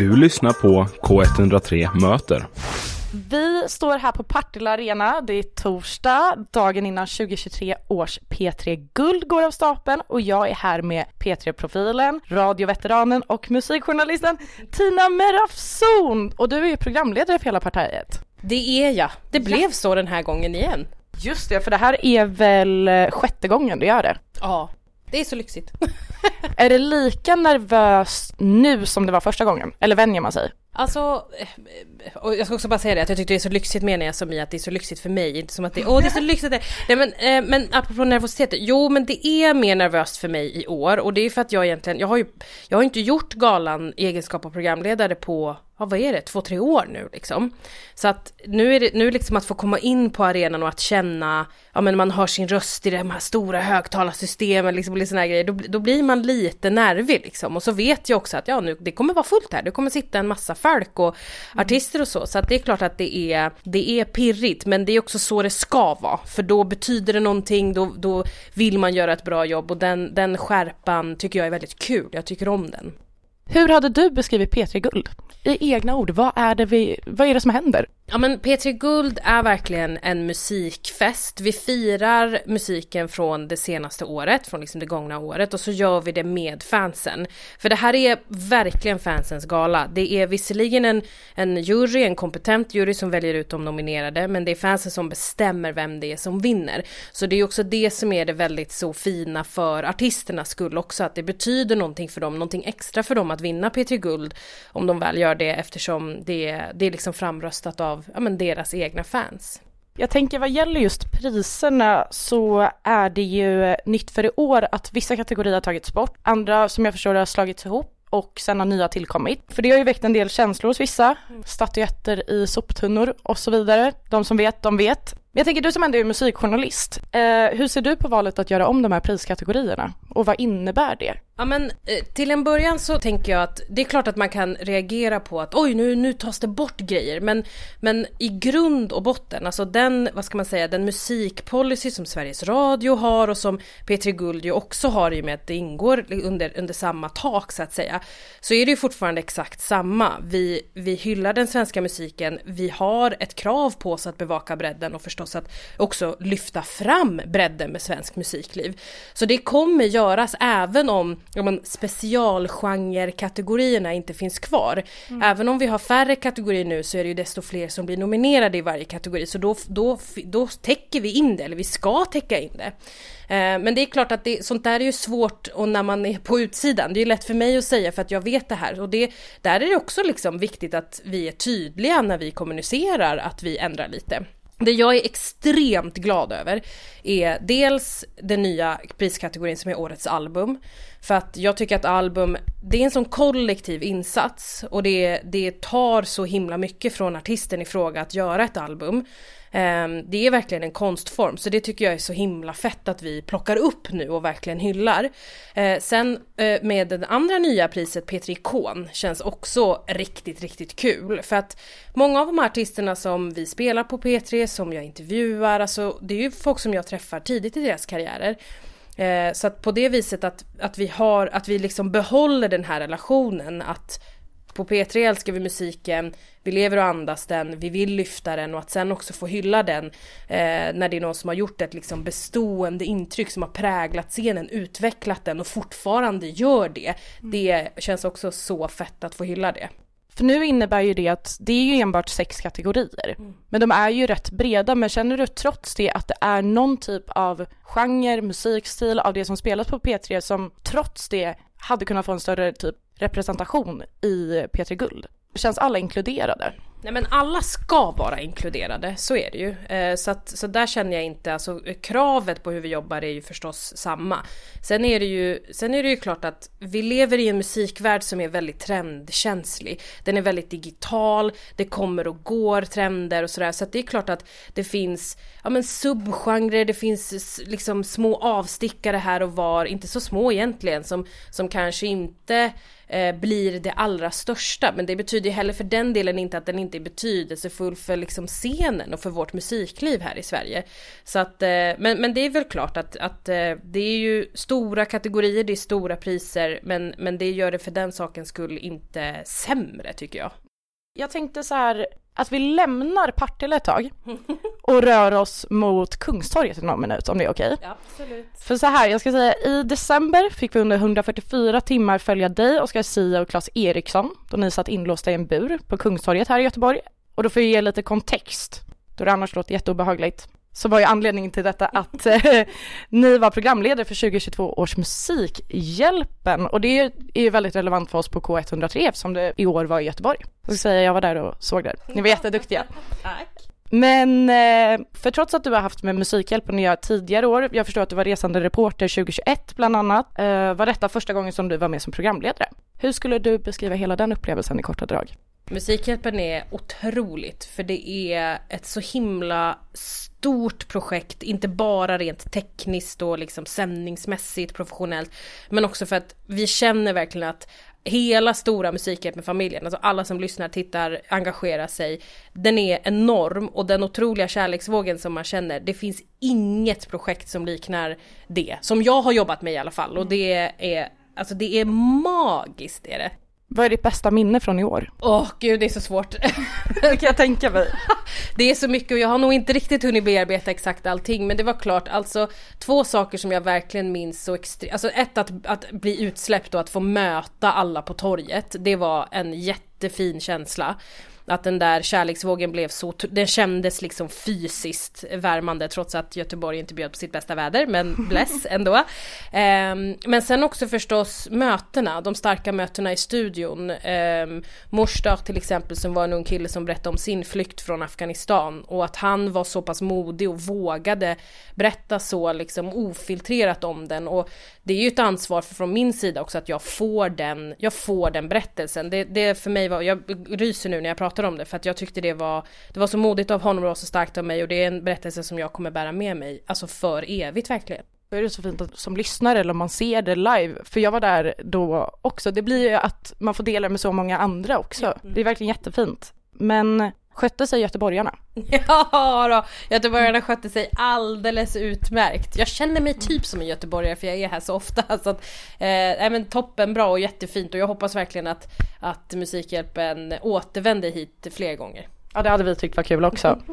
Du lyssnar på K103 Möter. Vi står här på Partille Arena, det är torsdag, dagen innan 2023 års P3 Guld går av stapeln och jag är här med P3-profilen, radioveteranen och musikjournalisten Tina Merafson och du är ju programledare för hela partiet. Det är jag, det blev så den här gången igen. Just det, för det här är väl sjätte gången du gör det? Ja, det är så lyxigt. är det lika nervöst nu som det var första gången? Eller vänjer man sig? Alltså, eh, och jag ska också bara säga det att jag tyckte det är så lyxigt menar jag som i att det är så lyxigt för mig, inte som att det, åh det är så lyxigt. Nej men, eh, men apropå nervositet, jo men det är mer nervöst för mig i år och det är för att jag egentligen, jag har ju, jag har inte gjort galan i egenskap av programledare på ja, vad är det, två, tre år nu liksom. Så att nu är det, nu liksom att få komma in på arenan och att känna, ja men man hör sin röst i de här stora högtalarsystemen liksom och lite här grejer, då, då blir man lite nervig liksom. Och så vet jag också att ja nu, det kommer vara fullt här, det kommer sitta en massa folk och mm. artister och så. Så att det är klart att det är, det är pirrigt, men det är också så det ska vara. För då betyder det någonting, då, då vill man göra ett bra jobb och den, den skärpan tycker jag är väldigt kul, jag tycker om den. Hur hade du beskrivit P3 Guld? I egna ord, vad är det, vi, vad är det som händer? Ja men P3 Guld är verkligen en musikfest. Vi firar musiken från det senaste året, från liksom det gångna året och så gör vi det med fansen. För det här är verkligen fansens gala. Det är visserligen en, en jury, en kompetent jury som väljer ut de nominerade, men det är fansen som bestämmer vem det är som vinner. Så det är också det som är det väldigt så fina för artisternas skull också, att det betyder någonting för dem, någonting extra för dem att vinna P3 Guld om de väl gör det eftersom det, det är liksom framröstat av ja, men deras egna fans. Jag tänker vad gäller just priserna så är det ju nytt för i år att vissa kategorier har tagits bort, andra som jag förstår har slagits ihop och sen har nya tillkommit. För det har ju väckt en del känslor hos vissa, statyetter i soptunnor och så vidare. De som vet, de vet. Men jag tänker du som ändå är musikjournalist, eh, hur ser du på valet att göra om de här priskategorierna och vad innebär det? Ja men eh, till en början så tänker jag att det är klart att man kan reagera på att oj nu, nu tas det bort grejer men, men i grund och botten, alltså den, vad ska man säga, den musikpolicy som Sveriges Radio har och som P3 Guld ju också har i och med att det ingår under, under samma tak så att säga, så är det ju fortfarande exakt samma. Vi, vi hyllar den svenska musiken, vi har ett krav på oss att bevaka bredden och förstå förstås att också lyfta fram bredden med svensk musikliv. Så det kommer göras även om ja, men specialgenrekategorierna inte finns kvar. Mm. Även om vi har färre kategorier nu så är det ju desto fler som blir nominerade i varje kategori så då, då, då täcker vi in det, eller vi ska täcka in det. Eh, men det är klart att det, sånt där är ju svårt och när man är på utsidan. Det är lätt för mig att säga för att jag vet det här och det, där är det också liksom viktigt att vi är tydliga när vi kommunicerar att vi ändrar lite. Det jag är extremt glad över är dels den nya priskategorin som är årets album. För att jag tycker att album, det är en sån kollektiv insats och det, det tar så himla mycket från artisten i fråga att göra ett album. Ehm, det är verkligen en konstform så det tycker jag är så himla fett att vi plockar upp nu och verkligen hyllar. Eh, sen eh, med det andra nya priset P3 Ikon känns också riktigt, riktigt kul för att många av de här artisterna som vi spelar på P3, som jag intervjuar, alltså det är ju folk som jag träffar tidigt i deras karriärer. Ehm, så att på det viset att, att vi har, att vi liksom behåller den här relationen att på P3 älskar vi musiken, vi lever och andas den, vi vill lyfta den och att sen också få hylla den eh, när det är någon som har gjort ett liksom bestående intryck som har präglat scenen, utvecklat den och fortfarande gör det. Mm. Det känns också så fett att få hylla det. För nu innebär ju det att det är ju enbart sex kategorier. Mm. Men de är ju rätt breda. Men känner du trots det att det är någon typ av genre, musikstil av det som spelas på P3 som trots det hade kunnat få en större typ representation i P3 Guld? Känns alla inkluderade? Nej men alla ska vara inkluderade, så är det ju. Eh, så, att, så där känner jag inte, alltså kravet på hur vi jobbar är ju förstås samma. Sen är, det ju, sen är det ju klart att vi lever i en musikvärld som är väldigt trendkänslig. Den är väldigt digital, det kommer och går trender och sådär. Så att det är klart att det finns ja, men subgenrer, det finns liksom små avstickare här och var, inte så små egentligen, som, som kanske inte eh, blir det allra största. Men det betyder heller för den delen inte att den inte är betydelsefull för liksom scenen och för vårt musikliv här i Sverige. Så att, eh, men, men det är väl klart att, att eh, det är ju stora kategorier, det är stora priser, men, men det gör det för den sakens skull inte sämre tycker jag. Jag tänkte så här att vi lämnar Partille ett tag och rör oss mot Kungstorget i någon minut om det är okej. Ja, absolut. För så här, jag ska säga i december fick vi under 144 timmar följa dig, Oskar Sia och Claes Eriksson då ni satt inlåsta i en bur på Kungstorget här i Göteborg. Och då får jag ge lite kontext, då det annars låter jätteobehagligt så var ju anledningen till detta att eh, ni var programledare för 2022 års Musikhjälpen och det är ju väldigt relevant för oss på K103 eftersom det i år var i Göteborg. Jag ska säga jag var där och såg det. Ni var jätteduktiga. Tack. Men eh, för trots att du har haft med Musikhjälpen att göra tidigare år, jag förstår att du var resande reporter 2021 bland annat, eh, var detta första gången som du var med som programledare. Hur skulle du beskriva hela den upplevelsen i korta drag? Musikhjälpen är otroligt för det är ett så himla stort projekt, inte bara rent tekniskt och liksom sändningsmässigt professionellt, men också för att vi känner verkligen att hela stora Musikhjälpen-familjen, alltså alla som lyssnar, tittar, engagerar sig, den är enorm och den otroliga kärleksvågen som man känner, det finns inget projekt som liknar det, som jag har jobbat med i alla fall. Och det är, alltså det är magiskt är det. Vad är ditt bästa minne från i år? Åh oh, gud det är så svårt. det kan jag tänka mig. det är så mycket och jag har nog inte riktigt hunnit bearbeta exakt allting men det var klart alltså två saker som jag verkligen minns så extremt. Alltså ett att, att bli utsläppt och att få möta alla på torget. Det var en jättefin känsla att den där kärleksvågen blev så, den kändes liksom fysiskt värmande trots att Göteborg inte bjöd på sitt bästa väder, men bless ändå. Um, men sen också förstås mötena, de starka mötena i studion. Um, Morsdag till exempel som var en ung kille som berättade om sin flykt från Afghanistan och att han var så pass modig och vågade berätta så liksom ofiltrerat om den och det är ju ett ansvar från min sida också att jag får den, jag får den berättelsen. Det, det för mig var, jag ryser nu när jag pratar om det för att jag tyckte det var, det var så modigt av honom och så starkt av mig och det är en berättelse som jag kommer bära med mig, alltså för evigt verkligen. Då är det så fint att som lyssnare eller om man ser det live, för jag var där då också, det blir ju att man får dela med så många andra också. Mm. Det är verkligen jättefint. Men Skötte sig göteborgarna? Ja då, göteborgarna skötte sig alldeles utmärkt. Jag känner mig typ som en göteborgare för jag är här så ofta. Så att, eh, men toppen bra och jättefint och jag hoppas verkligen att, att Musikhjälpen återvänder hit fler gånger. Ja det hade vi tyckt var kul också.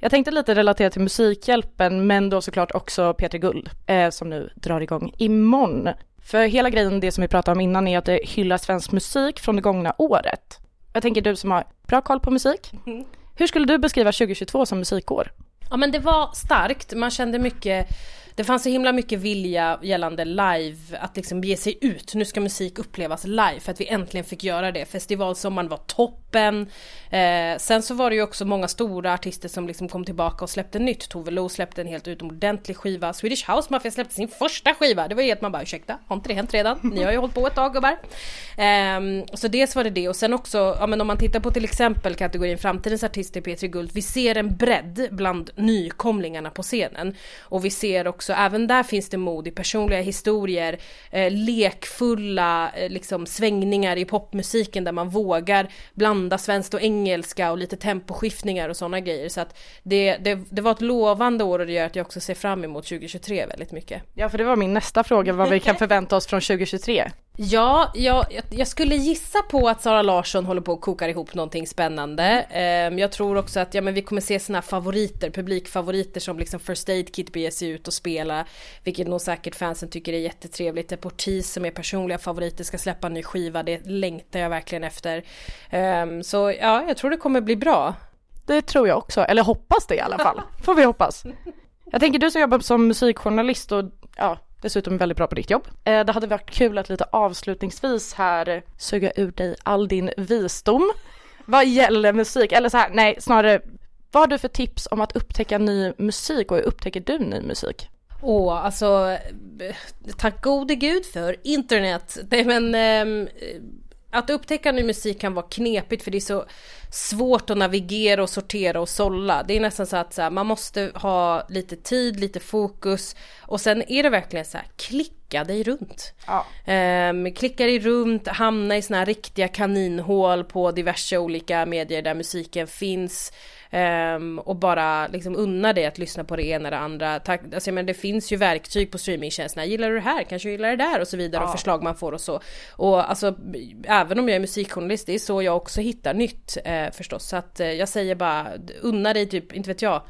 Jag tänkte lite relatera till Musikhjälpen men då såklart också Peter Guld eh, som nu drar igång imorgon. För hela grejen, det som vi pratade om innan, är att det hyllar svensk musik från det gångna året. Jag tänker du som har bra koll på musik. Mm. Hur skulle du beskriva 2022 som musikår? Ja men det var starkt, man kände mycket det fanns så himla mycket vilja gällande live, att liksom ge sig ut. Nu ska musik upplevas live för att vi äntligen fick göra det. Festivalsommaren var toppen. Eh, sen så var det ju också många stora artister som liksom kom tillbaka och släppte nytt. Tove Lo släppte en helt utomordentlig skiva. Swedish House Mafia släppte sin första skiva. Det var ju helt man bara ursäkta, har inte det hänt redan? Ni har ju hållit på ett tag gubbar. Eh, så dels var det det och sen också, ja men om man tittar på till exempel kategorin framtidens artister P3 Guld. Vi ser en bredd bland nykomlingarna på scenen. Och vi ser också också, även där finns det mod i personliga historier, eh, lekfulla eh, liksom svängningar i popmusiken där man vågar blanda svenskt och engelska och lite temposkiftningar och sådana grejer. Så att det, det, det var ett lovande år och det gör att jag också ser fram emot 2023 väldigt mycket. Ja, för det var min nästa fråga, vad vi kan förvänta oss från 2023. Ja, jag, jag skulle gissa på att Sara Larsson håller på att koka ihop någonting spännande. Ehm, jag tror också att ja, men vi kommer se sina favoriter, publikfavoriter som liksom First Aid Kit beger sig ut och spela, vilket nog säkert fansen tycker är jättetrevligt. Deportees som är personliga favoriter ska släppa en ny skiva, det längtar jag verkligen efter. Ehm, så ja, jag tror det kommer bli bra. Det tror jag också, eller hoppas det i alla fall, får vi hoppas. Jag tänker du som jobbar som musikjournalist och ja, dessutom väldigt bra på ditt jobb. Eh, det hade varit kul att lite avslutningsvis här suga ur dig all din visdom vad gäller musik, eller så här, nej snarare vad har du för tips om att upptäcka ny musik och hur upptäcker du ny musik? Åh, oh, alltså eh, tack gode gud för internet. Nej men eh, att upptäcka ny musik kan vara knepigt för det är så svårt att navigera och sortera och sålla. Det är nästan så att så här, man måste ha lite tid, lite fokus och sen är det verkligen så här klick klicka dig runt. Ja. Um, klicka dig runt, hamna i såna här riktiga kaninhål på diverse olika medier där musiken finns. Um, och bara liksom unna dig att lyssna på det ena eller andra. Tack, alltså, men det finns ju verktyg på streamingtjänsterna. Gillar du det här? Kanske du gillar det där? Och så vidare. Ja. Och förslag man får och så. Och alltså även om jag är musikjournalist, det är så jag också hittar nytt eh, förstås. Så att eh, jag säger bara unna dig typ, inte vet jag,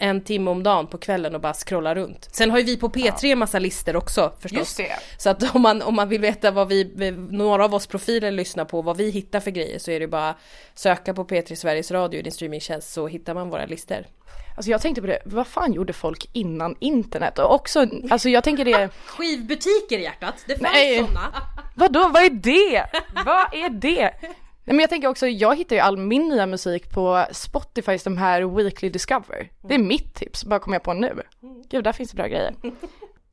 en timme om dagen på kvällen och bara scrolla runt. Sen har ju vi på P3 ja. massa listor också förstås. Just det. Så att om man, om man vill veta vad vi, några av oss profiler lyssnar på, vad vi hittar för grejer så är det bara söka på P3 Sveriges Radio i din streamingtjänst så hittar man våra listor. Alltså jag tänkte på det, vad fan gjorde folk innan internet? Och också, alltså jag tänker det... Skivbutiker i hjärtat, det fanns Nej. sådana. Vadå, vad är det? vad är det? Nej, men jag tänker också, jag hittar ju all min nya musik på Spotifys de här Weekly Discover. Det är mitt tips, bara kommer jag på nu. Gud, där finns det bra grejer.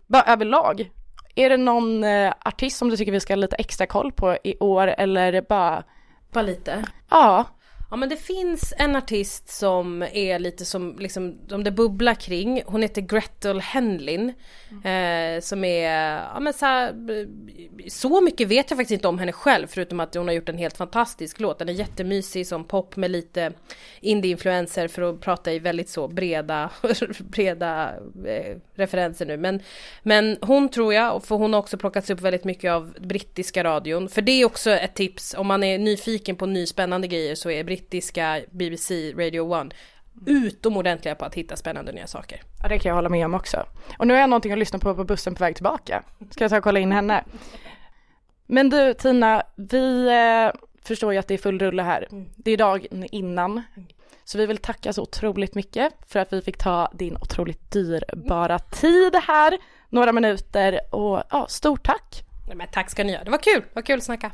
Bara överlag, är det någon eh, artist som du tycker vi ska ha lite extra koll på i år eller bara? Bara lite? Ja. Ja men det finns en artist som är lite som, liksom, som det bubblar kring. Hon heter Gretel Henlin. Mm. Eh, som är, ja men så, här, så mycket vet jag faktiskt inte om henne själv förutom att hon har gjort en helt fantastisk låt. Den är jättemysig som pop med lite indie-influenser för att prata i väldigt så breda, breda eh, referenser nu. Men, men hon tror jag, för hon har också plockats upp väldigt mycket av brittiska radion. För det är också ett tips om man är nyfiken på ny spännande grejer så är brittiska BBC Radio 1 utomordentliga på att hitta spännande nya saker. Ja det kan jag hålla med om också. Och nu har jag någonting att lyssna på på bussen på väg tillbaka. Ska jag ta och kolla in henne. Men du Tina, vi eh, förstår ju att det är full rulle här. Mm. Det är dagen innan. Så vi vill tacka så otroligt mycket för att vi fick ta din otroligt dyrbara tid här. Några minuter och ja, stort tack. Men tack ska ni ha. Det var kul, det var kul att snacka.